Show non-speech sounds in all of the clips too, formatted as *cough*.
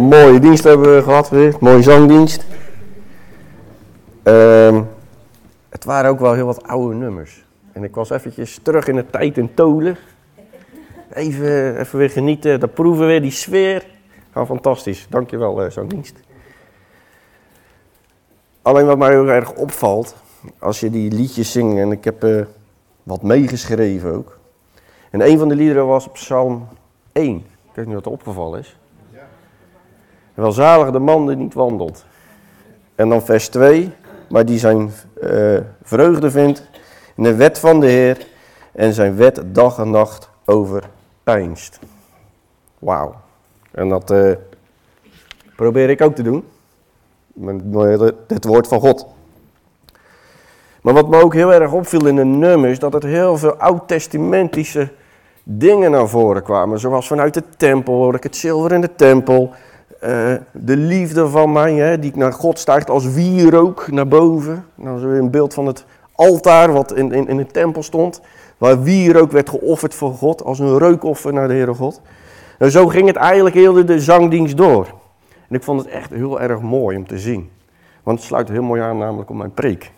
mooie dienst hebben we gehad weer. Mooie zangdienst. Ehm, het waren ook wel heel wat oude nummers. En ik was eventjes terug in de tijd in Tolen. Even, even weer genieten, dan proeven we weer die sfeer. Gewoon fantastisch. Dankjewel, uh, zangdienst. Alleen wat mij heel erg opvalt, als je die liedjes zingt, en ik heb uh, wat meegeschreven ook. En een van de liederen was Psalm 1. Ik weet niet wat er opgevallen is. Welzalig de man die niet wandelt. En dan vers 2, maar die zijn uh, vreugde vindt in de wet van de Heer en zijn wet dag en nacht overpijnst. Wauw. En dat uh, probeer ik ook te doen. Met het woord van God. Maar wat me ook heel erg opviel in de nummers, dat het heel veel oud-testamentische dingen naar voren kwamen. Zoals vanuit de tempel hoor ik het zilver in de tempel. Uh, de liefde van mij, hè, die naar God stijgt als wierook naar boven. Nou, zo een beeld van het altaar wat in, in, in de tempel stond. Waar wierook werd geofferd voor God, als een reukoffer naar de Heere God. En zo ging het eigenlijk heel de, de zangdienst door. En ik vond het echt heel erg mooi om te zien. Want het sluit heel mooi aan namelijk op mijn preek.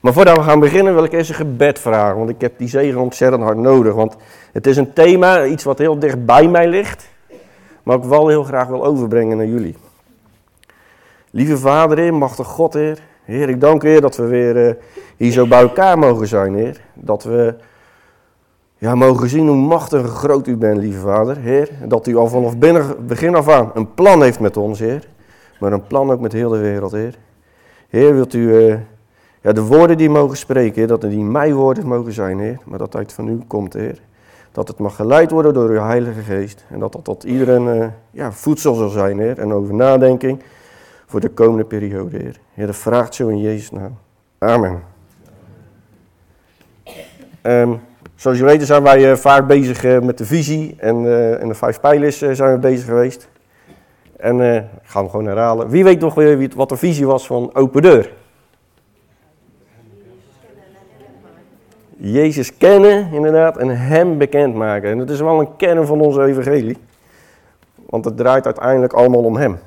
Maar voordat we gaan beginnen wil ik eerst een gebed vragen. Want ik heb die zegen ontzettend hard nodig. Want het is een thema, iets wat heel dicht bij mij ligt. Maar ik wel heel graag wil overbrengen naar jullie. Lieve Vader, Heer, machtig God, Heer. Heer, ik dank u, Heer, dat we weer uh, hier zo bij elkaar mogen zijn, Heer. Dat we ja, mogen zien hoe machtig en groot u bent, lieve Vader, Heer. Dat u al vanaf binnen, begin af aan een plan heeft met ons, Heer. Maar een plan ook met heel de wereld, Heer. Heer, wilt u uh, ja, de woorden die mogen spreken, Heer, dat het niet mijn woorden mogen zijn, Heer. Maar dat uit van u komt, Heer. Dat het mag geleid worden door uw Heilige Geest. En dat dat tot iedereen uh, ja, voedsel zal zijn, Heer. En over nadenking voor de komende periode, Heer. Heer, dat vraagt zo in Jezus' naam. Amen. Um, zoals jullie weten zijn wij uh, vaak bezig uh, met de visie en, en de vijf pijlers zijn we bezig geweest. En ik ga hem gewoon herhalen. Wie weet nog weer wat de visie was van Open Deur? Jezus kennen, inderdaad, en Hem bekendmaken. En dat is wel een kern van onze evangelie. Want het draait uiteindelijk allemaal om Hem.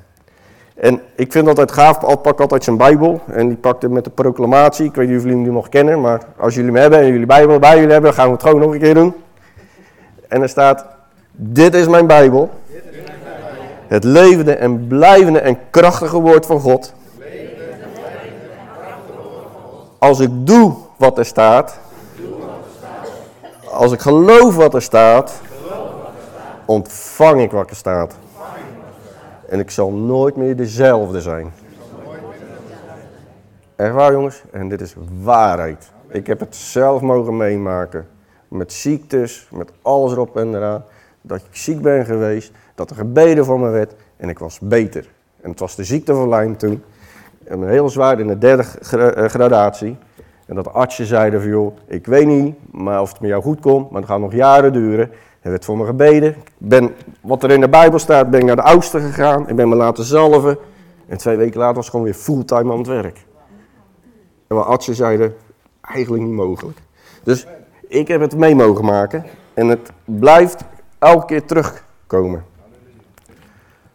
En ik vind altijd gaaf, Paul pakt altijd zijn Bijbel. En die pakt het met de proclamatie. Ik weet niet of jullie hem nog kennen, maar als jullie hem hebben en jullie Bijbel bij jullie hebben, gaan we het gewoon nog een keer doen. En er staat, dit is mijn Bijbel. Het levende en blijvende en krachtige woord van God. Als ik doe wat er staat, als ik geloof wat er staat, ontvang ik wat er staat. En ik zal nooit meer dezelfde zijn. Echt waar jongens? En dit is waarheid. Ik heb het zelf mogen meemaken. Met ziektes, met alles erop en eraan. Dat ik ziek ben geweest, dat er gebeden voor me werd en ik was beter. En het was de ziekte van Lyme toen. En heel zwaar in de derde eh, gradatie. En dat de artsen zeiden van joh, ik weet niet maar of het met jou goed komt, maar het gaat nog jaren duren. Er werd voor me gebeden. Ik ben, wat er in de Bijbel staat, ben ik naar de oudste gegaan. Ik ben me laten zalven. En twee weken later was ik gewoon weer fulltime aan het werk. En mijn artsen zeiden, eigenlijk niet mogelijk. Dus ik heb het mee mogen maken. En het blijft elke keer terugkomen.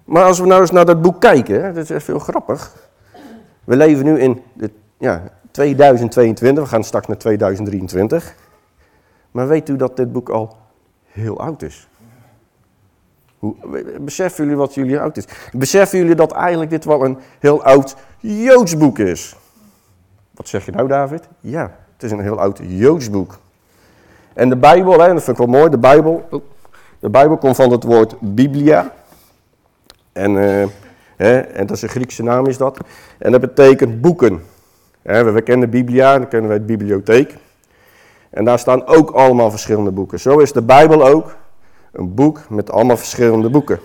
Maar als we nou eens naar dat boek kijken, dat is echt veel grappig. We leven nu in de, ja, 2022, we gaan straks naar 2023. Maar weet u dat dit boek al heel oud is? Hoe, beseffen jullie wat jullie oud is? Beseffen jullie dat eigenlijk dit wel een heel oud Joods boek is? Wat zeg je nou, David? Ja, het is een heel oud Joods boek. En de Bijbel, hè, dat vind ik wel mooi, de Bijbel, oh, de Bijbel komt van het woord Biblia. En, uh, hè, en dat is een Griekse naam is dat. En dat betekent boeken. We kennen Biblia, dan kennen wij de bibliotheek. En daar staan ook allemaal verschillende boeken. Zo is de Bijbel ook een boek met allemaal verschillende boeken.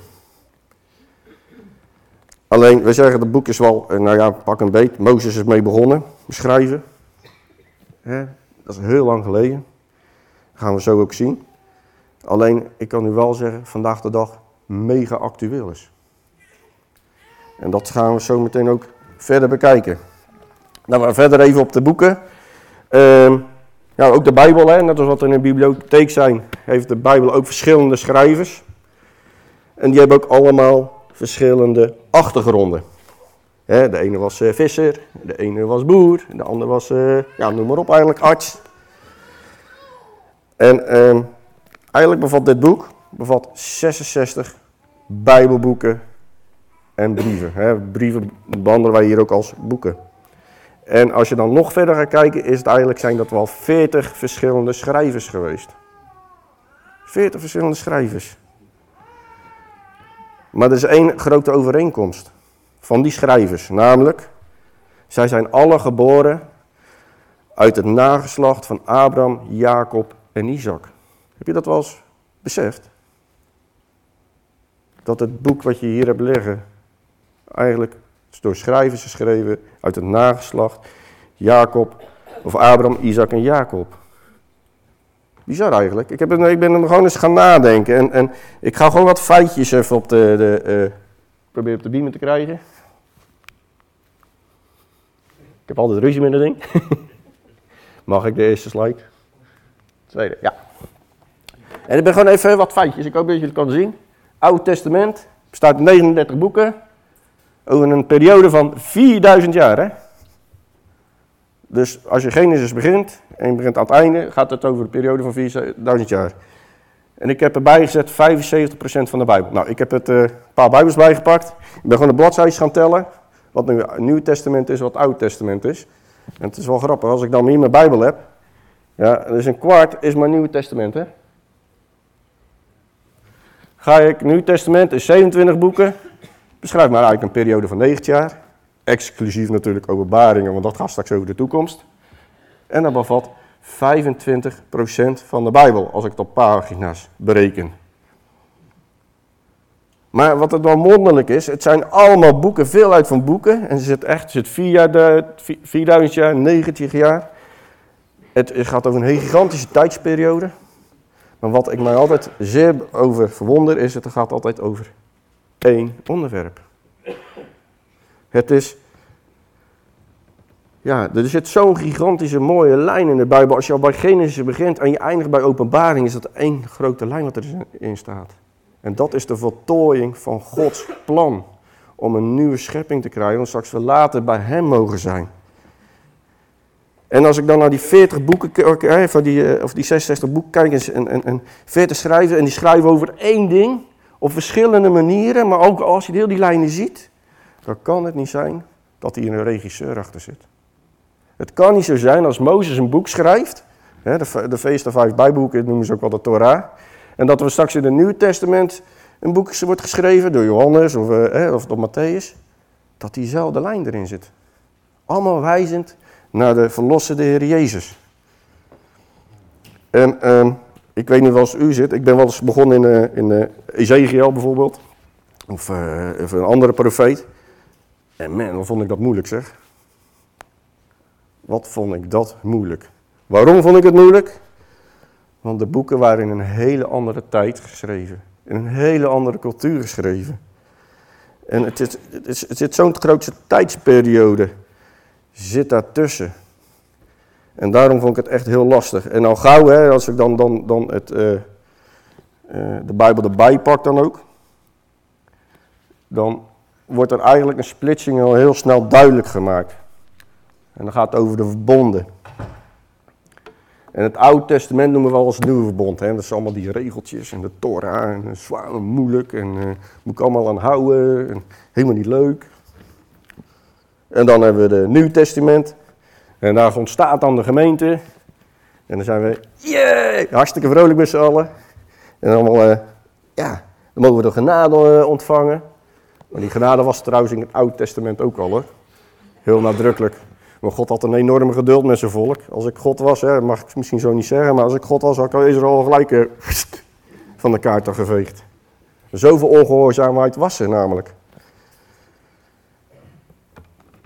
Alleen, we zeggen, het boek is wel, eh, nou ja, pak een beet. Mozes is mee begonnen, schrijven. Dat is heel lang geleden. Dat gaan we zo ook zien. Alleen, ik kan u wel zeggen, vandaag de dag mega actueel is. En dat gaan we zo meteen ook verder bekijken. We verder even op de boeken. Uh, ja, ook de Bijbel, hè, net als wat er in de bibliotheek zijn, heeft de Bijbel ook verschillende schrijvers. En die hebben ook allemaal verschillende achtergronden. de ene was uh, visser, de ene was boer, de andere was, uh, ja, noem maar op, eigenlijk arts. En ehm, eigenlijk bevat dit boek bevat 66 Bijbelboeken en brieven. Hè. Brieven behandelen wij hier ook als boeken. En als je dan nog verder gaat kijken, is het eigenlijk, zijn dat wel 40 verschillende schrijvers geweest. 40 verschillende schrijvers. Maar er is één grote overeenkomst van die schrijvers, namelijk, zij zijn alle geboren uit het nageslacht van Abraham, Jacob en Isaac. Heb je dat wel eens beseft? Dat het boek wat je hier hebt liggen, eigenlijk is door schrijvers geschreven uit het nageslacht Jacob, of Abraham, Isaac en Jacob. Bizar eigenlijk. Ik, heb ik ben er gewoon eens gaan nadenken. En, en ik ga gewoon wat feitjes even op de, de uh, probeer op de beamer te krijgen. Ik heb altijd ruzie met dat ding. *laughs* Mag ik de eerste slide? Tweede, ja. En ik ben gewoon even wat feitjes. Ik hoop dat je het kan zien. Oude Testament bestaat uit 39 boeken. Over een periode van 4000 jaar. Hè? Dus als je Genesis begint en je begint aan het einde, gaat het over een periode van 4000 jaar. En ik heb erbij gezet 75% van de Bijbel. Nou, ik heb het uh, een paar Bijbels bijgepakt. Ik ben gewoon de bladzijden gaan tellen. Wat nu Nieuw Testament is, wat Oude Testament is. En het is wel grappig, als ik dan hier mijn Bijbel heb. Ja, dus een kwart is mijn Nieuwe Testament, hè. Ga ik, Nieuw Testament is 27 boeken. Beschrijf maar eigenlijk een periode van 90 jaar. Exclusief natuurlijk openbaringen, want dat gaat straks over de toekomst. En dat bevat 25% van de Bijbel, als ik het op pagina's bereken. Maar wat het dan wonderlijk is, het zijn allemaal boeken, veel uit van boeken. En ze zit echt, zit 4000 jaar, 90 jaar. Het gaat over een gigantische tijdsperiode. Maar wat ik mij altijd zeer over verwonder is, het gaat altijd over één onderwerp. Het is, ja, er zit zo'n gigantische mooie lijn in de Bijbel. Als je al bij Genesis begint en je eindigt bij openbaring, is dat één grote lijn wat erin staat. En dat is de voltooiing van Gods plan om een nieuwe schepping te krijgen, om straks we later bij Hem mogen zijn. En als ik dan naar die 40 boeken, of die, eh, of die 66 boeken kijk en, en, en 40 schrijven, en die schrijven over één ding, op verschillende manieren, maar ook als je heel die lijnen ziet, dan kan het niet zijn dat hier een regisseur achter zit. Het kan niet zo zijn als Mozes een boek schrijft, hè, de, de feesten vijf bijboeken noemen ze ook wel de Torah, en dat we straks in het Nieuwe Testament een boek wordt geschreven door Johannes of, eh, of door Matthäus, dat diezelfde lijn erin zit. Allemaal wijzend naar de verlossende Heer Jezus. En ehm, ik weet niet als u zit, ik ben wel eens begonnen in, uh, in uh, Ezekiel bijvoorbeeld, of, uh, of, een andere profeet. En man, wat vond ik dat moeilijk zeg. Wat vond ik dat moeilijk. Waarom vond ik het moeilijk? Want de boeken waren in een hele andere tijd geschreven. In een hele andere cultuur geschreven. En het, is, het, is, het zit zo'n grootste tijdsperiode zit daartussen. En daarom vond ik het echt heel lastig. En al gauw, hè, als ik dan, dan, dan het, uh, uh, de Bijbel erbij pak dan ook, dan wordt er eigenlijk een splitsing al heel snel duidelijk gemaakt. En dan gaat het over de verbonden. En het Oude Testament noemen we wel als Nieuwe Verbond. Hè? Dat zijn allemaal die regeltjes en de Torah en zwaar en moeilijk en uh, moet ik allemaal aan houden en helemaal niet leuk. En dan hebben we het Nieuw Testament. En daar ontstaat dan de gemeente. En dan zijn we, yeah, hartstikke vrolijk met z'n allen. En allemaal, uh, ja, dan mogen we de genade uh, ontvangen. Maar die genade was trouwens in het Oude Testament ook al hoor. Heel nadrukkelijk. Maar God had een enorme geduld met zijn volk. Als ik God was, hè, mag ik misschien zo niet zeggen, maar als ik God was, had ik Israël gelijk uh, van de kaart geveegd. Zoveel ongehoorzaamheid was er namelijk.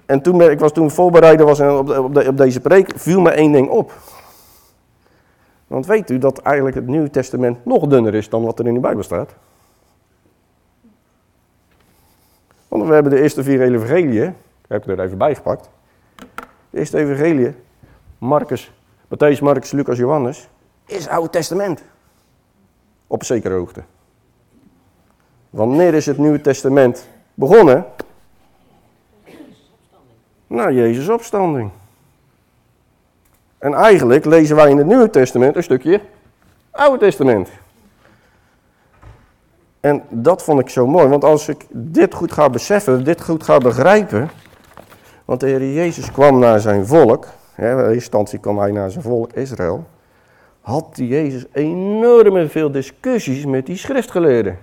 En toen ik was toen voorbereider was op, op, op deze preek, viel me één ding op. Want weet u dat eigenlijk het Nieuwe Testament nog dunner is dan wat er in de Bijbel staat? Want we hebben de eerste vier evangelieën, ik heb er even bijgepakt. De eerste evangelie, Marcus, Matthäus, Marcus, Lucas, Johannes, is Oude Testament. Op zekere hoogte. Wanneer is het Nieuwe Testament begonnen? Nou, Jezus' opstanding. En eigenlijk lezen wij in het Nieuwe Testament een stukje Oude Testament. En dat vond ik zo mooi, want als ik dit goed ga beseffen, dit goed ga begrijpen. Want de Heer Jezus kwam naar zijn volk, hè, in eerste instantie kwam hij naar zijn volk Israël. Had die Jezus enorm veel discussies met die schriftgeleerden.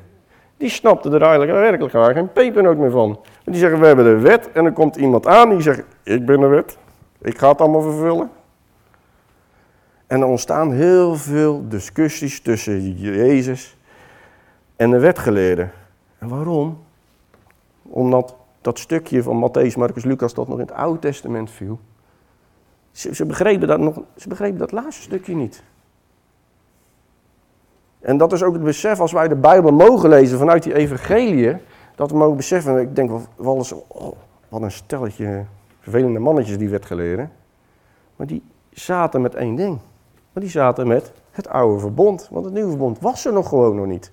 Die snapten er eigenlijk werkelijk geen pepernoot meer van. Die zeggen, we hebben de wet. En dan komt iemand aan die zegt, ik ben de wet. Ik ga het allemaal vervullen. En er ontstaan heel veel discussies tussen Jezus en de wetgeleerden. En waarom? Omdat dat stukje van Matthäus, Marcus, Lucas dat nog in het Oude Testament viel. Ze, ze, begrepen dat nog, ze begrepen dat laatste stukje niet. En dat is ook het besef als wij de Bijbel mogen lezen vanuit die evangelie, dat we mogen beseffen, ik denk wel eens, oh, wat een stelletje vervelende mannetjes die werd geleren. Maar die zaten met één ding. Maar die zaten met het oude verbond, want het nieuwe verbond was er nog gewoon nog niet.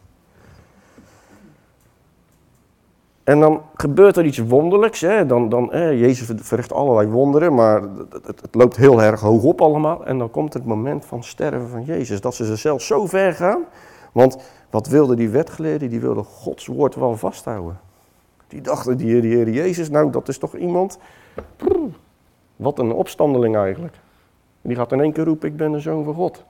En dan gebeurt er iets wonderlijks. Hè? Dan, dan, Jezus verricht allerlei wonderen, maar het, het, loopt heel erg hoog op allemaal. En dan komt het moment van sterven van Jezus. Dat ze zichzelf zo ver gaan. Want wat wilden die wetgeleerden? Die wilden Gods woord wel vasthouden. Die dachten, die, die Heer Jezus, nou dat is toch iemand... Wat een opstandeling eigenlijk. Die gaat in één keer roepen, ik ben de zoon van God.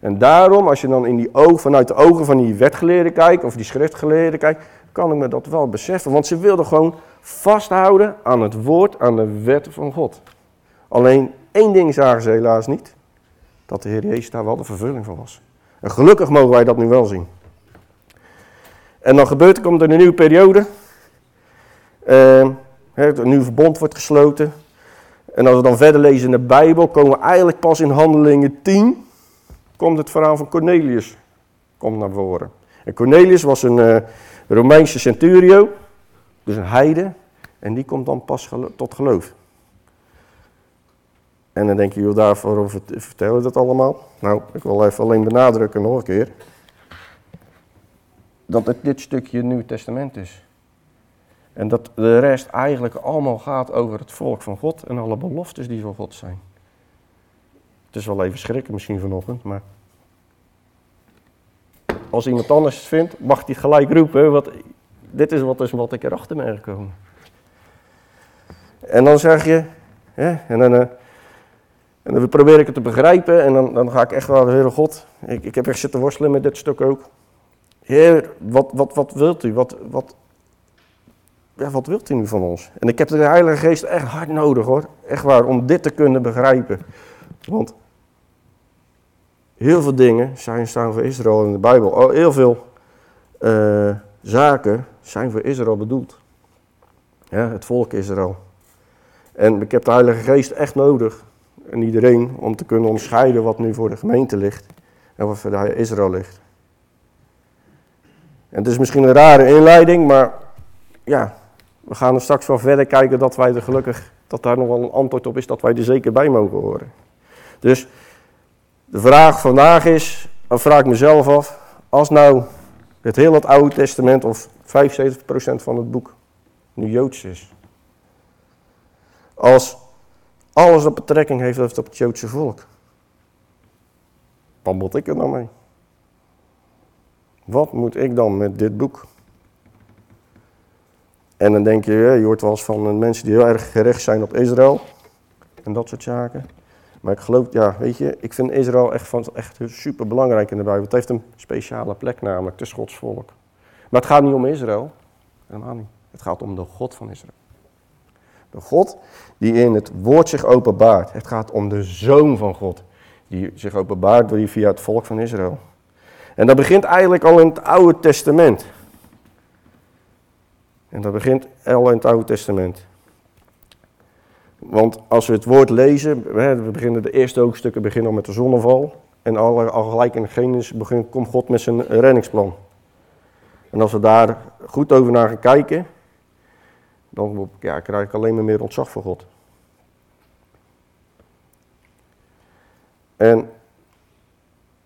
En daarom, als je dan in die ogen, vanuit de ogen van die wetgeleerden kijkt, of die schriftgeleerden kijkt, kan ik me dat wel beseffen. Want ze wilden gewoon vasthouden aan het woord, aan de wet van God. Alleen één ding zagen ze helaas niet. Dat de Heer Jezus daar wel de vervulling van was. En gelukkig mogen wij dat nu wel zien. En dan gebeurt er, komt er een nieuwe periode. Uh, een nieuw verbond wordt gesloten. En als we dan verder lezen in de Bijbel, komen we eigenlijk pas in Handelingen 10 komt het verhaal van Cornelius komt naar voren. En Cornelius was een uh, Romeinse centurio, dus een heide, en die komt dan pas tot geloof. En dan denk je, joh, daarvoor vertellen dat allemaal? Nou, ik wil even alleen benadrukken nog een keer. Dat het dit stukje Nieuw Testament is. En dat de rest eigenlijk allemaal gaat over het volk van God en alle beloftes die van God zijn. Het is wel even schrikken misschien vanochtend, maar als iemand anders het vindt, mag hij gelijk roepen, wat, dit is wat, is wat ik erachter ben gekomen. En dan zeg je, en, dan, uh, en dan probeer ik het te begrijpen en dan, dan ga ik echt wel, Heer God, ik, ik heb echt zitten worstelen met dit stuk ook. Heer, wat, wat, wat wilt u? Wat, wat, ja, wat wilt u nu van ons? En ik heb de Heilige Geest echt hard nodig hoor. Echt waar, om dit te kunnen begrijpen. Want heel veel dingen zijn, staan voor Israël in de Bijbel. Oh, heel veel uh, zaken zijn voor Israël bedoeld. Ja, het volk Israël. En ik heb de Heilige Geest echt nodig. En iedereen om te kunnen onderscheiden wat nu voor de gemeente ligt. En wat voor Israël ligt. En het is misschien een rare inleiding, maar ja, we gaan er straks wel verder kijken dat wij er gelukkig, dat daar nog wel een antwoord op is, dat wij er zeker bij mogen horen. Dus de vraag vandaag is, dan vraag ik mezelf af, als nou het hele het Oude Testament of 75% van het boek nu Joods is. Als alles op betrekking heeft op het Joodse volk. Wat moet ik er dan mee? Wat moet ik dan met dit boek? En dan denk je, je hoort wel eens van mensen die heel erg gericht zijn op Israël. En dat soort zaken. Maar ik geloof, ja, weet je, ik vind Israël echt, van, echt super belangrijk in de Bijbel. Het heeft een speciale plek namelijk, het is volk. Maar het gaat niet om Israël, helemaal niet. Het gaat om de God van Israël. De God die in het woord zich openbaart. Het gaat om de Zoon van God, die zich openbaart via het volk van Israël. En dat begint eigenlijk al in het Oude Testament. En dat begint al in het Oude Testament. Want als we het woord lezen, we beginnen de eerste hoofdstukken beginnen al met de zonneval. En al, al gelijk in Genesis begint, komt God met zijn reddingsplan. En als we daar goed over naar gaan kijken, dan ja, krijg ik alleen maar meer ontzag voor God. En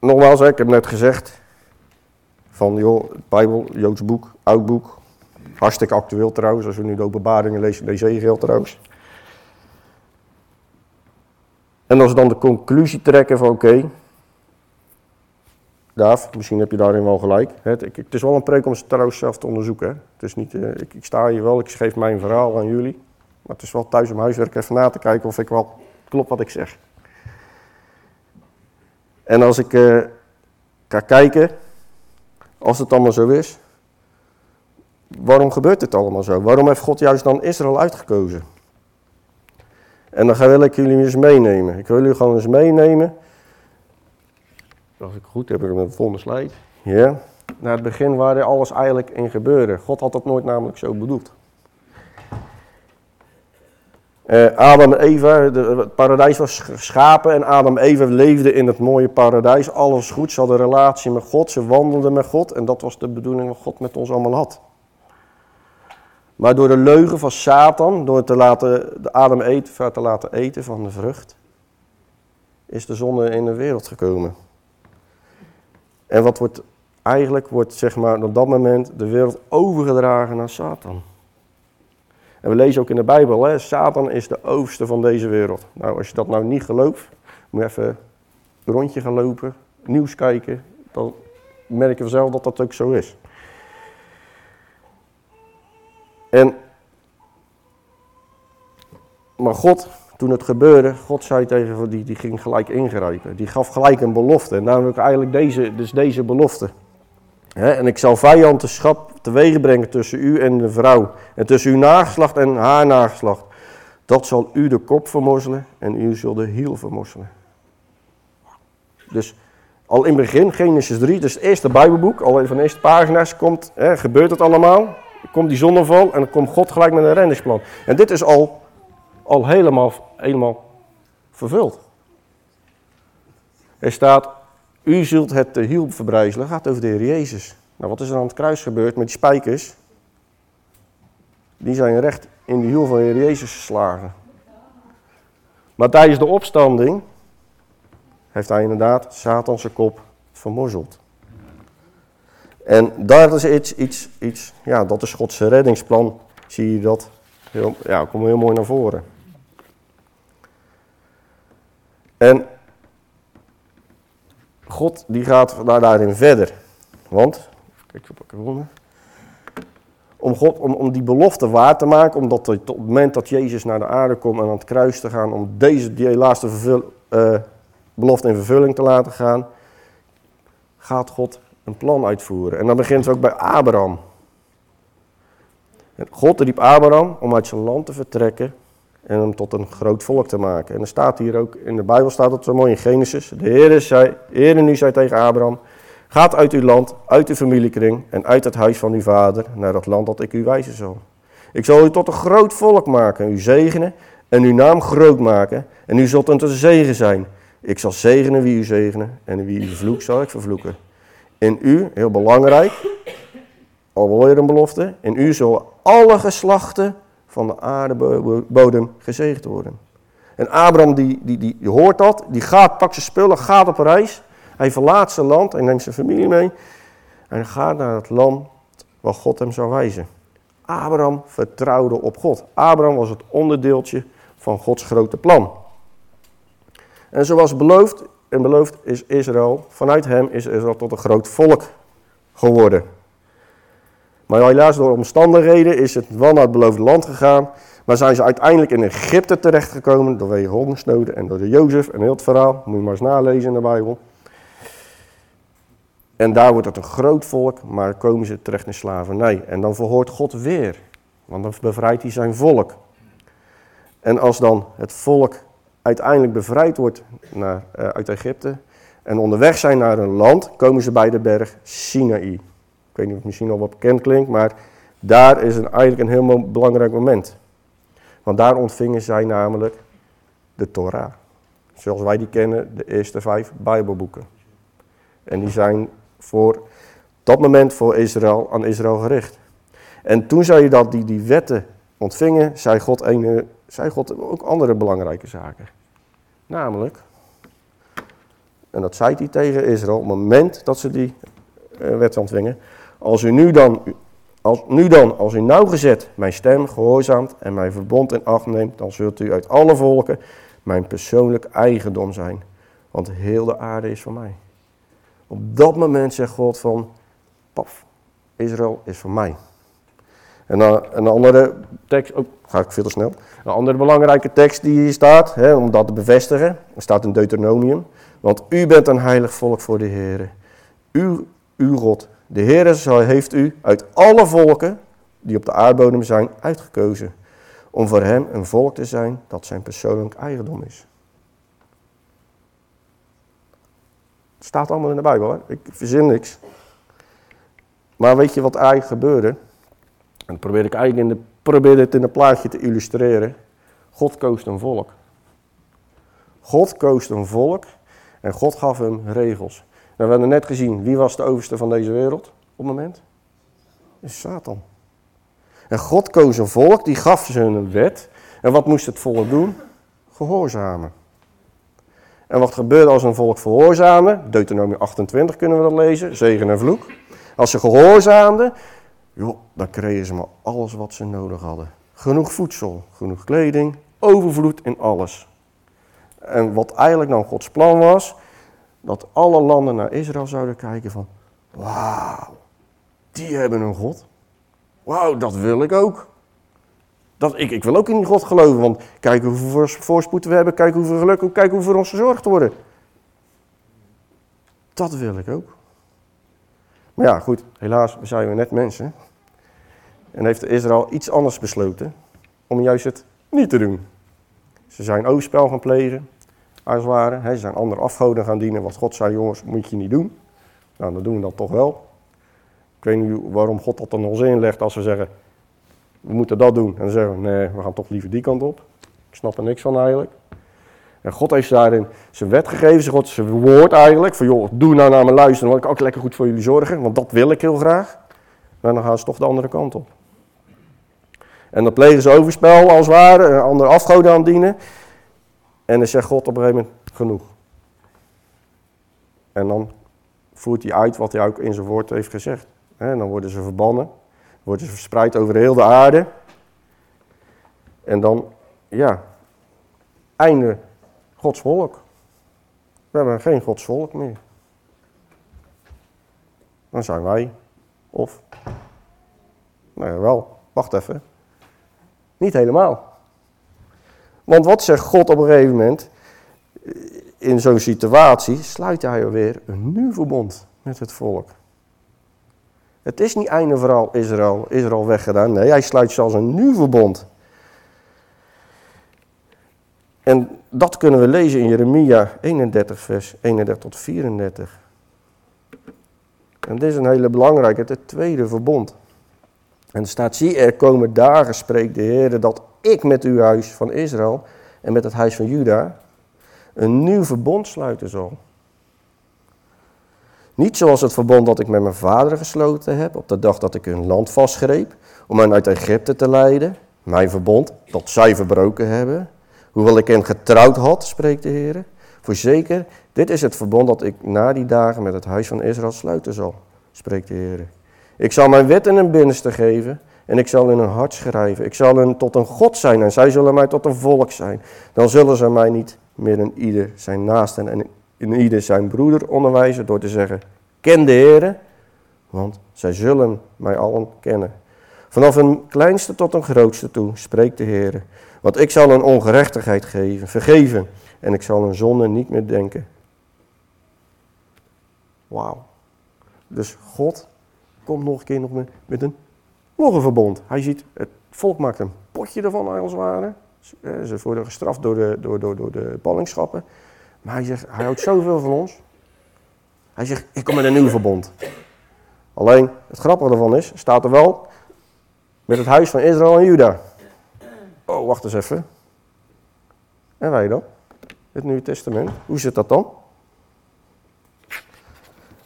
nogmaals, ik heb net gezegd, van, joh, Bijbel, Joods boek, oud boek. Hartstikke actueel trouwens, als we nu de openbaringen lezen, de Ezekiel trouwens. En als we dan de conclusie trekken van, oké, Daaf, misschien heb je daarin wel gelijk. Het, ik, het is wel een preek om trouwens zelf te onderzoeken. Het is niet, uh, ik, ik, sta hier wel, ik geef mijn verhaal aan jullie. Maar het is wel thuis om huiswerk even na te kijken of ik wel klopt wat ik zeg. En als ik uh, ga kijken, als het allemaal zo is, waarom gebeurt dit allemaal zo? Waarom heeft God juist dan Israël uitgekozen? En dan wil ik jullie eens meenemen. Ik wil jullie gewoon eens meenemen. Als ik goed heb, heb ik een volgende slide. Ja. Naar het begin waar alles eigenlijk in gebeurde. God had dat nooit namelijk zo bedoeld. Uh, Adam en Eva, het paradijs was geschapen en Adam en Eva leefden in het mooie paradijs. Alles goed, ze hadden een relatie met God, ze wandelden met God en dat was de bedoeling wat God met ons allemaal had. Maar door de leugen van Satan, door te laten, de Adam eten, te laten eten van de vrucht, is de zonde in de wereld gekomen. En wat wordt, eigenlijk wordt zeg maar op dat moment de wereld overgedragen naar Satan. En we lezen ook in de Bijbel, hè, Satan is de overste van deze wereld. Nou, als je dat nou niet gelooft, moet je even een rondje gaan lopen, nieuws kijken. Dan merk je vanzelf dat dat ook zo is. En, maar God, toen het gebeurde, God zei tegen die, die ging gelijk ingrijpen. Die gaf gelijk een belofte. Namelijk eigenlijk deze, dus deze belofte. en ik zal vijandschap teweeg brengen tussen u en de vrouw. En tussen uw nageslacht en haar nageslacht. Dat zal u de kop vermorzelen en u zult de hiel vermorzelen. Dus al in het begin, Genesis 3, dus het eerste Bijbelboek, al van de eerste pagina's, komt, gebeurt het allemaal. Komt die zonneval en dan komt God gelijk met een renningsplan. En dit is al, al helemaal, helemaal vervuld. Er staat, u zult het hiel verbrijzelen, gaat over de Heer Jezus. Nou, wat is er aan het kruis gebeurd met die spijkers? Die zijn recht in de hiel van de Heer Jezus geslagen. Maar tijdens de opstanding heeft hij inderdaad Satan kop vermorzeld. En dat is iets, iets, iets, ja, dat is Gods reddingsplan. Zie je dat? Heel, ja, komt heel mooi naar voren. En God die gaat daar daarin verder. Want Kijk, zo pakken Om, God, om, om die belofte waar te maken, omdat op het moment dat Jezus naar de aarde komt en aan het kruis te gaan, om deze die laatste vervul, uh, belofte in vervulling te laten gaan, gaat God een plan uitvoeren. En dan begint het ook bij Abraham. God riep Abraham om uit zijn land te vertrekken en hem tot een groot volk te maken. En er staat hier ook, in de Bijbel staat dat zo mooi in Genesis. De Heer, zei, Heer nu zei tegen Abraham, Gaat uit uw land, uit uw familiekring en uit het huis van uw vader naar dat land dat ik u wijzen zal. Ik zal u tot een groot volk maken, u zegenen en uw naam groot maken en u zult een zegen zijn. Ik zal zegenen wie u zegenen en wie u vervloekt zal ik vervloeken. In u, heel belangrijk, al je een belofte, in u zullen alle geslachten van de aardebodem gezegend worden. En Abraham die, die, die, hoort dat, die gaat, pakt zijn spullen, gaat op reis. Hij verlaat zijn land, hij neemt zijn familie mee en gaat naar het land waar God hem zou wijzen. Abraham vertrouwde op God. Abraham was het onderdeeltje van Gods grote plan. En zoals beloofd en beloofd is Israël, vanuit hem is Israël tot een groot volk geworden. Maar helaas door omstandigheden is het wel naar het beloofde land gegaan. Maar zijn ze uiteindelijk in Egypte terechtgekomen door de hongersnoden en door de Jozef en heel het verhaal. Moet je maar eens nalezen in de Bijbel. En daar wordt het een groot volk, maar komen ze terecht in slavernij. En dan verhoort God weer, want dan bevrijdt hij zijn volk. En als dan het volk uiteindelijk bevrijd wordt naar, uh, uit Egypte en onderweg zijn naar een land, komen ze bij de berg Sinaï. Ik weet niet of het misschien al wat bekend klinkt, maar daar is een, eigenlijk een heel belangrijk moment. Want daar ontvingen zij namelijk de Torah. Zoals wij die kennen, de eerste vijf Bijbelboeken. En die zijn voor dat moment voor Israël, aan Israël gericht. En toen zij dat, die, die wetten ontvingen, zei God, zei God ook andere belangrijke zaken. Namelijk, en dat zei hij tegen Israël, op het moment dat ze die uh, wet ontvingen. Als u nu dan, als, nu dan, als u nauwgezet mijn stem gehoorzaamt en mijn verbond in acht neemt, dan zult u uit alle volken mijn persoonlijk eigendom zijn. Want heel de aarde is van mij. Op dat moment zegt God van, paf, Israël is van mij. En een andere tekst, oh, ga ik veel te snel. Een andere belangrijke tekst die hier staat, hè, om dat te bevestigen, staat in Deuteronomium. Want u bent een heilig volk voor de Heer. U, uw God, de Heer heeft u uit alle volken die op de aardbodem zijn uitgekozen. Om voor hem een volk te zijn dat zijn persoonlijk eigendom is. Het staat allemaal in de Bijbel, hè? ik verzin niks. Maar weet je wat eigenlijk gebeurde? En dan probeer ik eigenlijk in de, probeer dit in een plaatje te illustreren. God koos een volk. God koos een volk en God gaf hem regels. Nou, we hebben net gezien, wie was de overste van deze wereld op het moment? Is Satan. En God koos een volk, die gaf ze een wet. En wat moest het volk doen? Gehoorzamen. En wat gebeurde als een volk gehoorzamen? Deuteronomie 28 kunnen we dat lezen, zegen en vloek. Als ze gehoorzaamden, joh, dan kregen ze maar alles wat ze nodig hadden. Genoeg voedsel, genoeg kleding, overvloed in alles. En wat eigenlijk dan Gods plan was, dat alle landen naar Israël zouden kijken van, wauw, die hebben een God. Wauw, dat wil ik ook. Dat, ik, ik wil ook in die God geloven, want kijk hoeveel voorspoed we hebben, kijk hoeveel geluk, kijk hoe voor ons gezorgd worden. Dat wil ik ook. Maar ja, goed, helaas, we zijn weer net mensen. En heeft Israël iets anders besloten om juist het niet te doen. Ze zijn overspel gaan plegen, als het ware. Ze zijn andere afgoden gaan dienen, wat God zei, jongens, moet je niet doen. Nou, dan doen we dat toch wel. Ik weet niet waarom God dat dan ons inlegt als we zeggen, we moeten dat doen. En dan zeggen we, nee, we gaan toch liever die kant op. Ik snap er niks van eigenlijk. En God heeft daarin zijn wet gegeven, zijn, God, zijn woord eigenlijk. Van joh, doe nou naar me luisteren, want ik ook lekker goed voor jullie zorgen. Want dat wil ik heel graag. Maar dan gaan ze toch de andere kant op. En dan plegen ze overspel als het ware, andere afgoden aan dienen. En dan zegt God op een gegeven moment, genoeg. En dan voert hij uit wat hij ook in zijn woord heeft gezegd. En dan worden ze verbannen, worden ze verspreid over heel de aarde. En dan, ja, einde Gods volk. We hebben geen Gods volk meer. Dan zijn wij. Of, nou ja, wel, wacht even. Niet helemaal. Want wat zegt God op een gegeven moment? In zo'n situatie sluit hij weer een nieuw verbond met het volk. Het is niet einde vooral Israël, Israël weggedaan. Nee, hij sluit zelfs een nieuw verbond. En dat kunnen we lezen in Jeremia 31, vers 31 tot 34. En dit is een hele belangrijke, het tweede verbond. En er staat, zie er komen dagen, spreekt de Heer, dat ik met uw huis van Israël en met het huis van Juda een nieuw verbond sluiten zal. Niet zoals het verbond dat ik met mijn vader gesloten heb op de dag dat ik hun land vastgreep om hen uit Egypte te leiden. Mijn verbond dat zij verbroken hebben. Hoewel ik hen getrouwd had, spreekt de Heer. Voorzeker, dit is het verbond dat ik na die dagen met het huis van Israël sluiten zal, spreekt de Heer. Ik zal mijn wet in hun binnenste geven en ik zal in hun hart schrijven. Ik zal hen tot een God zijn en zij zullen mij tot een volk zijn. Dan zullen ze mij niet meer in ieder zijn naasten en in ieder zijn broeder onderwijzen door te zeggen, ken de Heer, want zij zullen mij allen kennen. Vanaf een kleinste tot een grootste toe spreekt de Heer. Want ik zal een ongerechtigheid geven, vergeven en ik zal een zonde niet meer denken. Wauw. Dus God komt nog een keer nog met een, nog een verbond. Hij ziet, het volk maakt een potje ervan als het ware. Ze worden gestraft door de, door, door, door de ballingschappen. Maar hij zegt, hij houdt zoveel van ons. Hij zegt, ik kom met een nieuw verbond. Alleen, het grappige ervan is, staat er wel met het huis van Israël en Juda. Oh, wacht eens even. En wij dan? Het Nieuwe Testament. Hoe zit dat dan?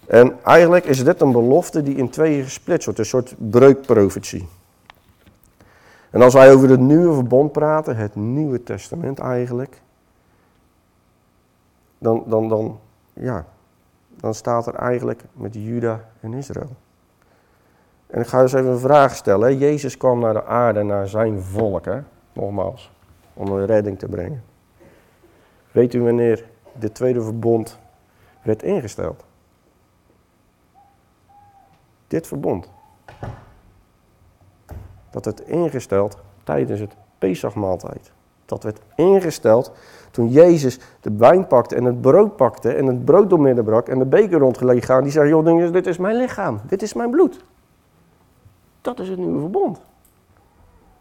En eigenlijk is dit een belofte die in tweeën gesplitst wordt, een soort breukprofetie. En als wij over het nieuwe verbond praten, het Nieuwe Testament eigenlijk, dan, dan, dan, ja, dan staat er eigenlijk met Juda en Israël. En ik ga eens even een vraag stellen. Jezus kwam naar de aarde, naar zijn volk, hè? nogmaals, om een redding te brengen. Weet u wanneer dit tweede verbond werd ingesteld? Dit verbond. Dat werd ingesteld tijdens het Pesachmaaltijd. Dat werd ingesteld toen Jezus de wijn pakte en het brood pakte en het brood doormidden brak en de beker rondgelegen gaan. Die zei, joh, dit is mijn lichaam, dit is mijn bloed. Dat is het nieuwe verbond.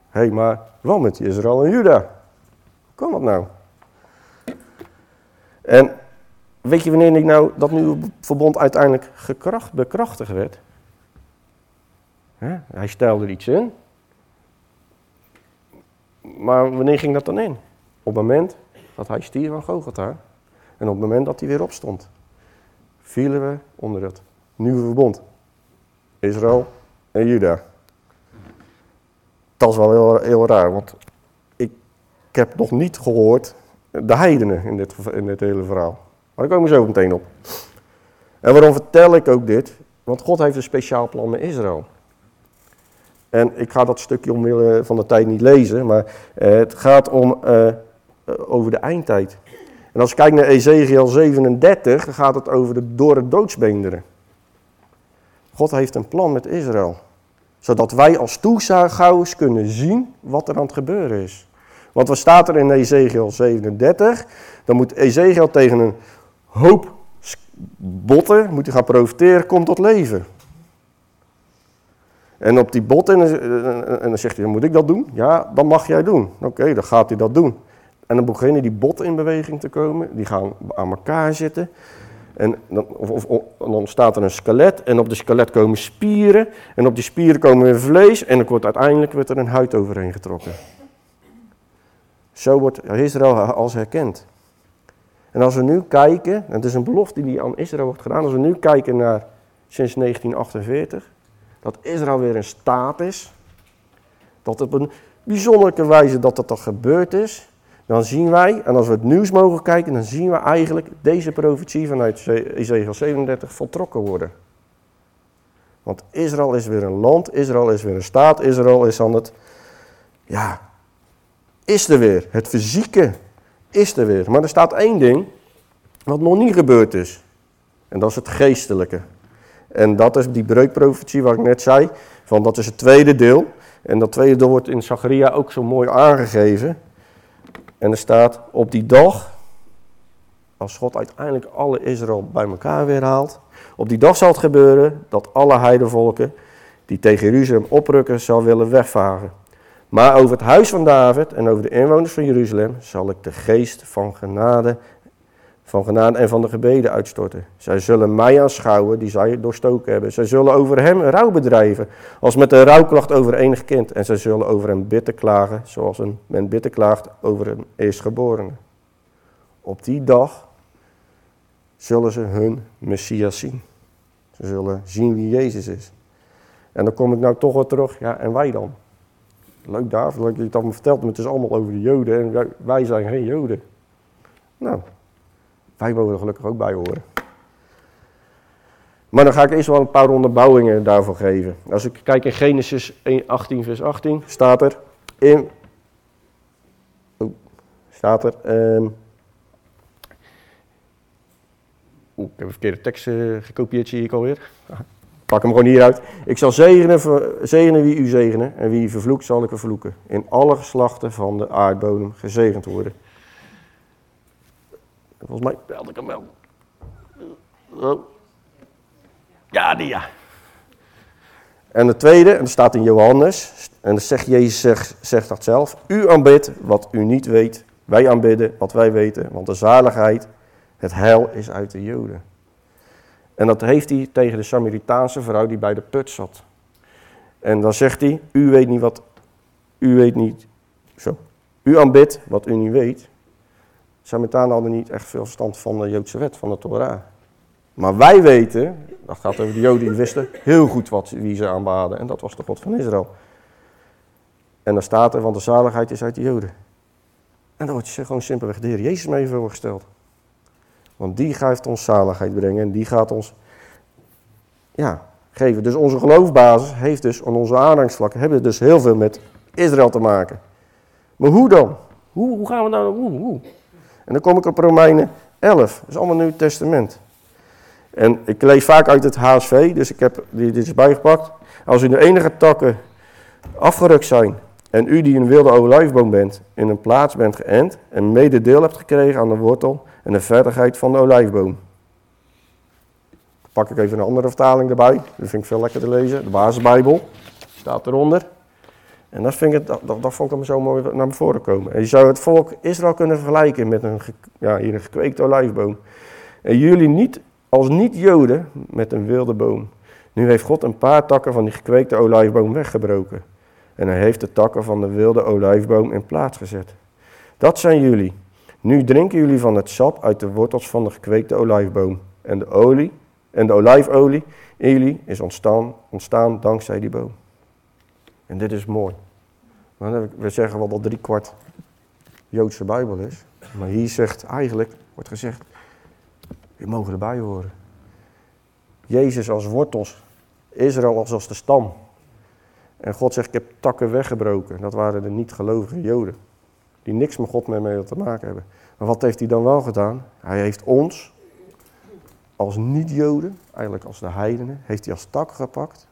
Hé, maar wat met Israël en Juda? Hoe kan dat nou? En weet je wanneer ik nou dat nieuwe verbond uiteindelijk gekracht, bekrachtigd werd? Hij stelde iets in. Maar wanneer ging dat dan in? Op het moment dat hij stierf van Gogota. En op het moment dat hij weer opstond. Vielen we onder het nieuwe verbond. Israël en Juda. Dat is wel heel, heel raar, want ik, ik, heb nog niet gehoord de heidenen in dit, in dit hele verhaal. Maar daar komen we zo meteen op. En waarom vertel ik ook dit? Want God heeft een speciaal plan met Israël. En ik ga dat stukje omwille van de tijd niet lezen, maar eh, het gaat om uh, over de eindtijd. En als ik kijk naar Ezekiel 37, dan gaat het over de dorre doodsbeenderen. God heeft een plan met Israël. Zodat wij als toeschouwers kunnen zien wat er aan het gebeuren is. Want wat staat er in Ezekiel 37? Dan moet Ezekiel tegen een hoop botten moet gaan profiteren, komt tot leven. En op die bot, en, en, dan zegt hij, moet ik dat doen? Ja, dan mag jij doen. Oké, dan gaat hij dat doen. En dan beginnen die botten in beweging te komen. Die gaan aan elkaar zitten. En dan, of, of, dan ontstaat er een skelet. En op de skelet komen spieren. En op die spieren komen weer vlees. En dan wordt uiteindelijk wordt er een huid overheen getrokken. Zo wordt Israël als herkend. En als we nu kijken, en het is een belofte die aan Israël wordt gedaan. Als we nu kijken naar sinds 1948 dat Israël weer in staat is, dat op een bijzondere wijze dat dat toch gebeurd is, dan zien wij, en als we het nieuws mogen kijken, dan zien we eigenlijk deze profetie vanuit Ezekiel 37 voltrokken worden. Want Israël is weer een land, Israël is weer een staat, Israël is aan het, ja, is er weer. Het fysieke is er weer. Maar er staat één ding wat nog niet gebeurd is. En dat is het geestelijke. En dat is die breukprofetie waar ik net zei, van dat is het tweede deel. En dat tweede deel wordt in Zacharia ook zo mooi aangegeven. En er staat, op die dag, als God uiteindelijk alle Israël bij elkaar weer haalt, op die dag zal het gebeuren dat alle heidevolken die tegen Jeruzalem oprukken, zal willen wegvagen. Maar over het huis van David en over de inwoners van Jeruzalem zal ik de geest van genade van genade en van de gebeden uitstorten. Zij zullen mij aanschouwen die zij doorstoken hebben. Zij zullen over hem rouw bedrijven, als met een rouwklacht over enig kind. En zij zullen over hem bitter klagen, zoals een, men bitter klaagt over een eerstgeborene. Op die dag zullen ze hun Messias zien. Ze zullen zien wie Jezus is. En dan kom ik nou toch wel terug, ja, en wij dan? Leuk David, dat je het allemaal vertelt, maar het is allemaal over de Joden en wij zijn geen Joden. Nou, wij mogen er gelukkig ook bij horen. Maar dan ga ik eerst wel een paar onderbouwingen daarvoor geven. Als ik kijk in Genesis 18, vers 18, staat er in. Oh, staat er. Um, Oeh, ik heb een verkeerde tekst uh, gekopieerd, zie ik alweer. Pak hem gewoon hieruit. Ik zal zegenen, zegenen wie u zegenen, en wie u vervloekt, zal ik vervloeken. In alle geslachten van de aardbodem gezegend worden. Volgens mij belde ik hem wel. Ja, die ja. En de tweede, en dat staat in Johannes, en zegt Jezus zegt, zegt dat zelf. U aanbidt wat u niet weet, wij aanbidden wat wij weten, want de zaligheid, het heil is uit de Joden. En dat heeft hij tegen de Samaritaanse vrouw die bij de put zat. En dan zegt hij, u weet niet wat, u weet niet, zo. U aanbidt wat u niet weet, Samaritanen hadden niet echt veel verstand van de Joodse wet, van de Torah. Maar wij weten, dat gaat over de Joden, die wisten heel goed wat, wie ze aanbaden. En dat was de God van Israël. En dan staat er, want de zaligheid is uit de Joden. En dan wordt je gewoon simpelweg de Heer Jezus mee voorgesteld. Want die gaat ons zaligheid brengen en die gaat ons ja, geven. Dus onze geloofbasis heeft dus aan onze aanhangsvlakken hebben dus heel veel met Israël te maken. Maar hoe dan? Hoe, hoe gaan we nou? Hoe? En dan kom ik op Romeinen 11. Dat is allemaal Nieuw Testament. En ik lees vaak uit het HSV, dus ik heb dit is bijgepakt. Als u de enige takken afgerukt zijn en u die een wilde olijfboom bent, in een plaats bent geënt en mede deel hebt gekregen aan de wortel en de verdigheid van de olijfboom. Pak ik even een andere vertaling erbij, dat vind ik veel lekker te lezen. De basisbijbel staat eronder. En dat, vind ik, dat, dat, vond ik hem zo mooi naar voren komen. En je zou het volk Israël kunnen vergelijken met een, ja, hier een gekweekte olijfboom. En jullie niet, als niet-Joden met een wilde boom. Nu heeft God een paar takken van die gekweekte olijfboom weggebroken. En hij heeft de takken van de wilde olijfboom in plaats gezet. Dat zijn jullie. Nu drinken jullie van het sap uit de wortels van de gekweekte olijfboom. En de olie en de olijfolie in jullie is ontstaan, ontstaan dankzij die boom. En dit is mooi. We zeggen wel dat drie kwart Joodse Bijbel is. Maar hier zegt eigenlijk, wordt gezegd, we mogen erbij horen. Jezus als wortels, Israël als, als de stam. En God zegt, ik heb takken weggebroken. Dat waren de niet-gelovige Joden. Die niks met God mee te maken hebben. Maar wat heeft hij dan wel gedaan? Hij heeft ons, als niet-Joden, eigenlijk als de heidenen, heeft hij als tak gepakt.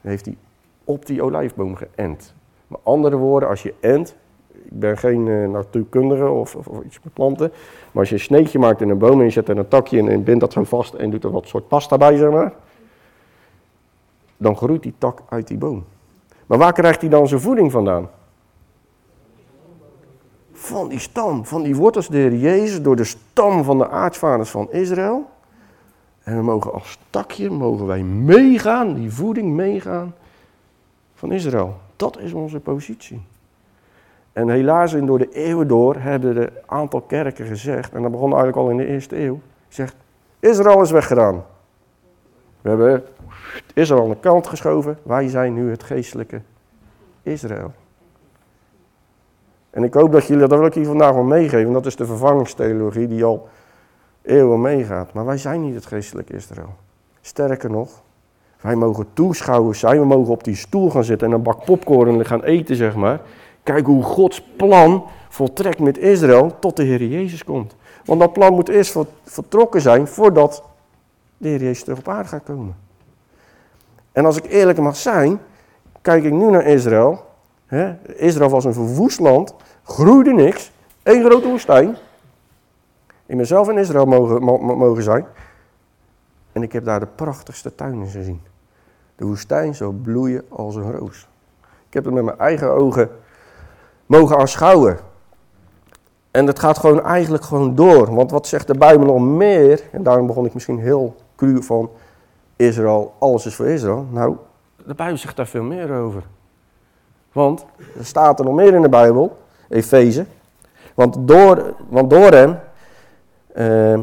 En heeft hij op die olijfboom geënt. Met andere woorden, als je ent, ik ben geen uh, natuurkundige of, of, iets met planten, maar als je een sneetje maakt in een boom en je zet er een takje in en bindt dat zo vast en doet er wat soort pasta bij, zeg maar, dan groeit die tak uit die boom. Maar waar krijgt hij dan zijn voeding vandaan? Van die stam, van die wortels de Heer Jezus, door de stam van de aartsvaders van Israël. En we mogen als takje, mogen wij meegaan, die voeding meegaan van Israël. Dat is onze positie. En helaas, in door de eeuwen door, hebben een aantal kerken gezegd, en dat begon eigenlijk al in de eerste eeuw, zegt, Israël is weggedaan. We hebben Israël aan de kant geschoven, wij zijn nu het geestelijke Israël. En ik hoop dat jullie, dat wil ik hier vandaag wel meegeven, dat is de vervangingstheologie die al eeuwen meegaat. Maar wij zijn niet het geestelijke Israël. Sterker nog, wij mogen toeschouwers zijn, we mogen op die stoel gaan zitten en een bak popcorn gaan eten, zeg maar. Kijk hoe Gods plan voltrekt met Israël tot de Heer Jezus komt. Want dat plan moet eerst vertrokken zijn voordat de Heer Jezus terug op aarde gaat komen. En als ik eerlijk mag zijn, kijk ik nu naar Israël. Israël was een verwoest land, groeide niks, één grote woestijn. Ik ben zelf in Israël mogen, mogen zijn. En ik heb daar de prachtigste tuinen gezien. De woestijn zou bloeien als een roos. Ik heb het met mijn eigen ogen mogen aanschouwen. En het gaat gewoon eigenlijk gewoon door. Want wat zegt de Bijbel nog meer? En daarom begon ik misschien heel cru van Israël, alles is voor Israël. Nou, de Bijbel zegt daar veel meer over. Want er staat er nog meer in de Bijbel, Efeze. Want door, want door hem uh,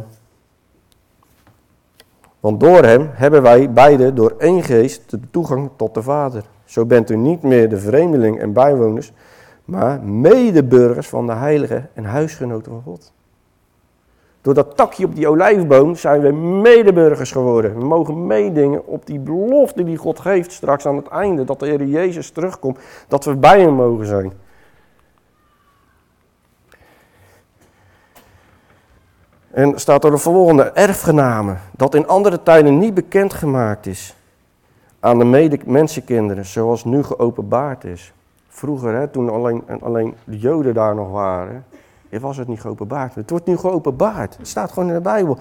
want door hem hebben wij beide door één geest de toegang tot de Vader. Zo bent u niet meer de vreemdeling en bijwoners, maar medeburgers van de Heilige en huisgenoten van God. Door dat takje op die olijfboom zijn we medeburgers geworden. We mogen meedingen op die belofte die God geeft straks aan het einde, dat de Heer Jezus terugkomt, dat we bij hem mogen zijn. En staat er de volgende, erfgenamen, dat in andere tijden niet bekendgemaakt is aan de mede-mensenkinderen, zoals nu geopenbaard is. Vroeger, hè, toen alleen, alleen de Joden daar nog waren, was het niet geopenbaard. Het wordt nu geopenbaard. Het staat gewoon in de Bijbel.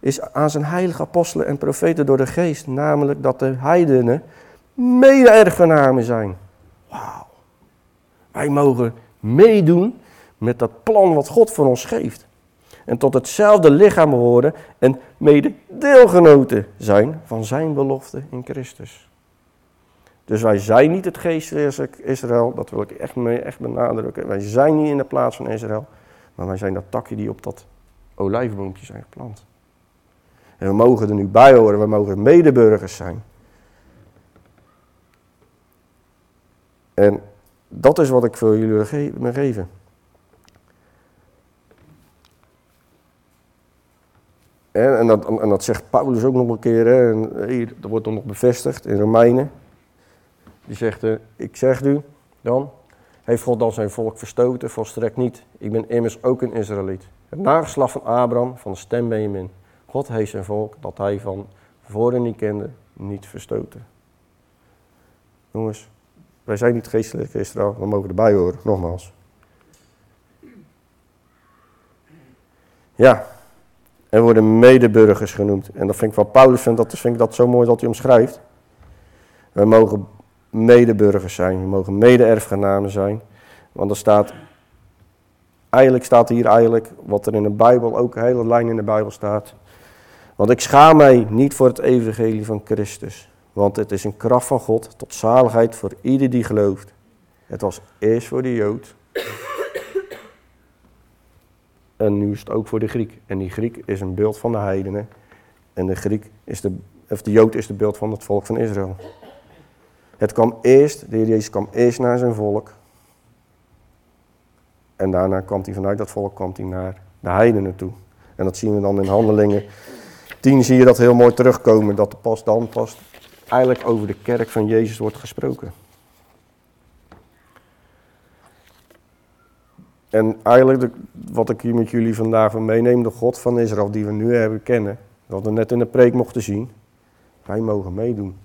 Is aan zijn heilige apostelen en profeten door de geest, namelijk dat de heidenen mede-erfgenamen zijn. Wauw. Wij mogen meedoen met dat plan wat God voor ons geeft en tot hetzelfde lichaam behoren en mede deelgenoten zijn van zijn belofte in Christus. Dus wij zijn niet het geestelijke Israël, dat wil ik echt, echt benadrukken. Wij zijn niet in de plaats van Israël, maar wij zijn dat takje die op dat olijfboompje zijn geplant. En we mogen er nu bij horen, we mogen medeburgers zijn. En dat is wat ik voor jullie geven. En, en, dat, en dat zegt Paulus ook nog een keer, hè, en hier, dat wordt dan nog bevestigd in Romeinen. Die zegt, uh, ik zeg u dan, heeft God dan zijn volk verstoten? Volstrekt niet. Ik ben immers ook een Israëliet. Het nageslacht van Abraham, van de stem Benjamin. God heeft zijn volk, dat hij van voren niet kende, niet verstoten. Jongens, wij zijn niet geestelijk Israël, we mogen erbij horen, nogmaals. Ja, en worden medeburgers genoemd. En dat vind ik van Paulus, vind, dat vind ik dat zo mooi dat hij omschrijft. We mogen medeburgers zijn, we mogen mede-erfgenamen zijn. Want er staat, eigenlijk staat hier eigenlijk wat er in de Bijbel, ook een hele lijn in de Bijbel staat. Want ik schaam mij niet voor het evangelie van Christus. Want het is een kracht van God tot zaligheid voor ieder die gelooft. Het was eerst voor de Jood. En nu is het ook voor de Griek. En die Griek is een beeld van de heidenen. En de, Griek is de, of de Jood is het beeld van het volk van Israël. Het kwam eerst, de Heer Jezus kwam eerst naar zijn volk. En daarna kwam hij vanuit dat volk kwam hij naar de heidenen toe. En dat zien we dan in handelingen. 10 zie je dat heel mooi terugkomen. Dat pas dan pas eigenlijk over de kerk van Jezus wordt gesproken. En eigenlijk wat ik hier met jullie vandaag van meeneem, de God van Israël die we nu hebben kennen, wat we net in de preek mochten zien, wij mogen meedoen.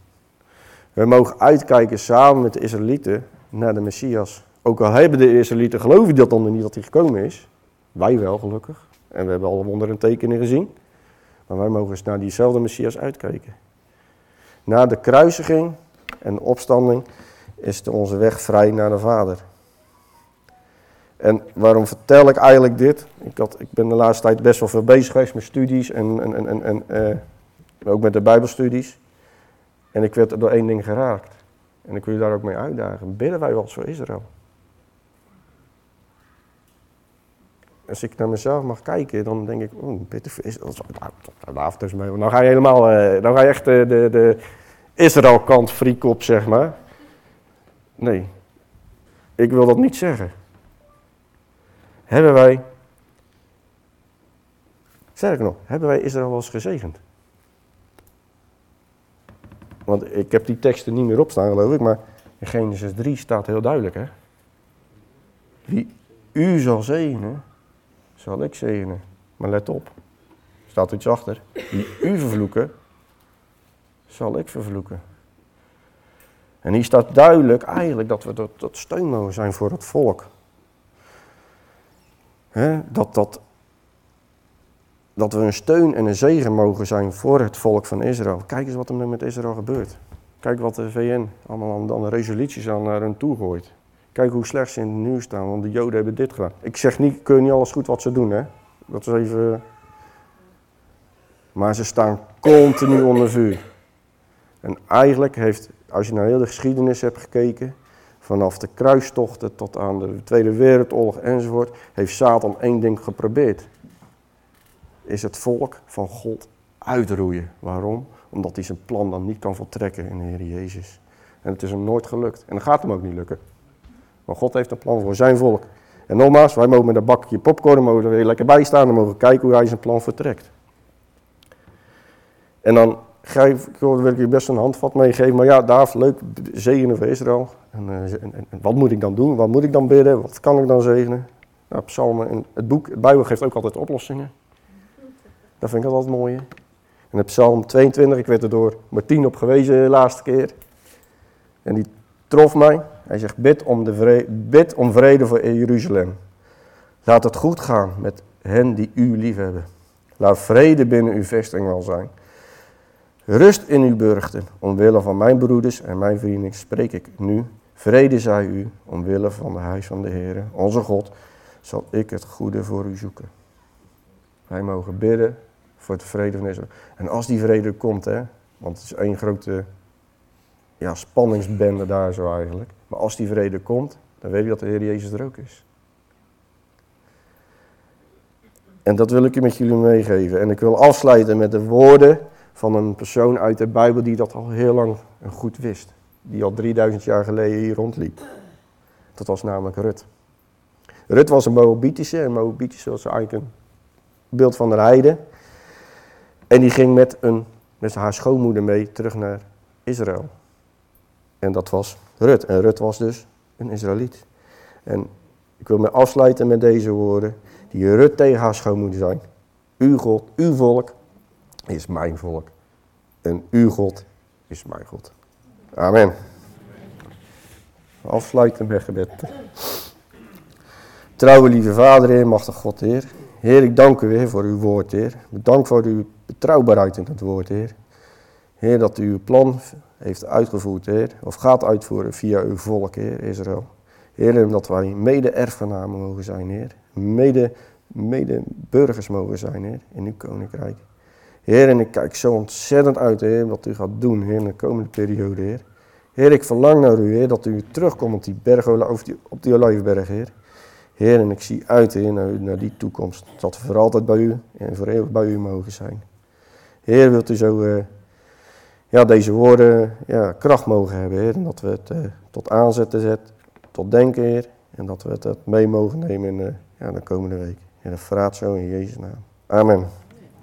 We mogen uitkijken samen met de Israëlieten naar de Messias. Ook al hebben de Israëlieten, geloven dat dan niet dat hij gekomen is. Wij wel, gelukkig. En we hebben alle wonderen en tekenen gezien. Maar wij mogen eens naar diezelfde Messias uitkijken. Na de kruisiging en de opstanding is onze weg vrij naar de Vader. En waarom vertel ik eigenlijk dit? Ik, had, ik ben de laatste tijd best wel veel bezig geweest met studies en, en, en, en uh, ook met de Bijbelstudies. En ik werd door één ding geraakt. En ik wil je daar ook mee uitdagen. Bidden wij wel voor Israël? Als ik naar mezelf mag kijken, dan denk ik, oh, bidden voor Israël. Nou, dus mee. Dan ga je helemaal, uh, dan ga je echt de, de, de Israël-kant friek op, zeg maar. Nee, ik wil dat niet zeggen. Hebben wij, sterker nog, hebben wij Israël wel eens gezegend? Want ik heb die teksten niet meer opstaan, geloof ik, maar in Genesis 3 staat heel duidelijk, hè. Wie u zal zegenen, zal ik zegenen. Maar let op, er staat iets achter. Wie u vervloeken, zal ik vervloeken. En hier staat duidelijk eigenlijk dat we tot, tot steun mogen zijn voor het volk dat, dat, dat we een steun en een zegen mogen zijn voor het volk van Israël. Kijk eens wat er met Israël gebeurt. Kijk wat de VN allemaal dan de resoluties aan naar hen toe gooit. Kijk hoe slecht ze in het nieuws staan, want de Joden hebben dit gedaan. Ik zeg niet, kun je niet alles goed wat ze doen, hè. Dat is even... Maar ze staan continu onder vuur. En eigenlijk heeft, als je naar heel de geschiedenis hebt gekeken, Vanaf de kruistochten tot aan de Tweede Wereldoorlog enzovoort, heeft Satan één ding geprobeerd. Is het volk van God uitroeien. Waarom? Omdat hij zijn plan dan niet kan voltrekken in de Heer Jezus. En het is hem nooit gelukt. En dat gaat hem ook niet lukken. Maar God heeft een plan voor zijn volk. En nogmaals, wij mogen met een bakje popcorn mogen er weer lekker bij staan en mogen kijken hoe hij zijn plan vertrekt. En dan geef, wil ik je best een handvat meegeven. Maar ja, Daaf, leuk, zegenen voor Israël. En, uh, en, en, wat moet ik dan doen? Wat moet ik dan bidden? Wat kan ik dan zegenen? Nou, psalmen en het boek, het Bijbel geeft ook altijd oplossingen. Dat vind ik altijd mooi. En op psalm 22, ik werd er door Martien op gewezen de laatste keer. En die trof mij. Hij zegt, bid om, de bid om vrede voor Jeruzalem. Laat het goed gaan met hen die u lief hebben. Laat vrede binnen uw vesting wel zijn. Rust in uw burchten, omwille van mijn broeders en mijn vrienden spreek ik nu. Vrede zij u, omwille van de huis van de Heer, onze God, zal ik het goede voor u zoeken. Wij mogen bidden voor de vrede van Israël. En als die vrede komt, hè, want het is één grote ja, spanningsbende daar zo eigenlijk. Maar als die vrede komt, dan weet je dat de Heer Jezus er ook is. En dat wil ik u met jullie meegeven. En ik wil afsluiten met de woorden van een persoon uit de Bijbel die dat al heel lang goed wist. Die al 3000 jaar geleden hier rondliep. Dat was namelijk Rut. Rut was een Moabitische en Moabitische was eigenlijk een beeld van de heide. En die ging met, een, met haar schoonmoeder mee terug naar Israël. En dat was Rut. En Rut was dus een Israëliet. En ik wil me afsluiten met deze woorden. Die Rut tegen haar schoonmoeder zijn. Uw God, uw volk is mijn volk. En uw God is mijn God. Amen. Afsluiten met gebed. Trouwe lieve Vader, Heer, machtig God, Heer. Heer, ik dank u weer voor uw woord, Heer. Bedankt voor uw betrouwbaarheid in het woord, Heer. Heer, dat u uw plan heeft uitgevoerd, Heer, of gaat uitvoeren via uw volk, Heer, Israël. Heer, dat wij mede-erfgenamen mogen zijn, Heer. Mede, mede-burgers mogen zijn, Heer, in uw koninkrijk. Heer, en ik kijk zo ontzettend uit, Heer, wat u gaat doen, Heer, in de komende periode, Heer. Heer, ik verlang naar u, Heer, dat u terugkomt op die berg, op die, op die Olijfberg, Heer. Heer, en ik zie uit, Heer, naar, naar die toekomst. Dat we voor altijd bij u en voor eeuwig bij u mogen zijn. Heer, wilt u zo uh, ja, deze woorden ja, kracht mogen hebben, Heer. En dat we het uh, tot aanzetten zet, tot denken, Heer. En dat we het mee mogen nemen in ja, de komende week. En dat verraad zo in Jezus' naam. Amen.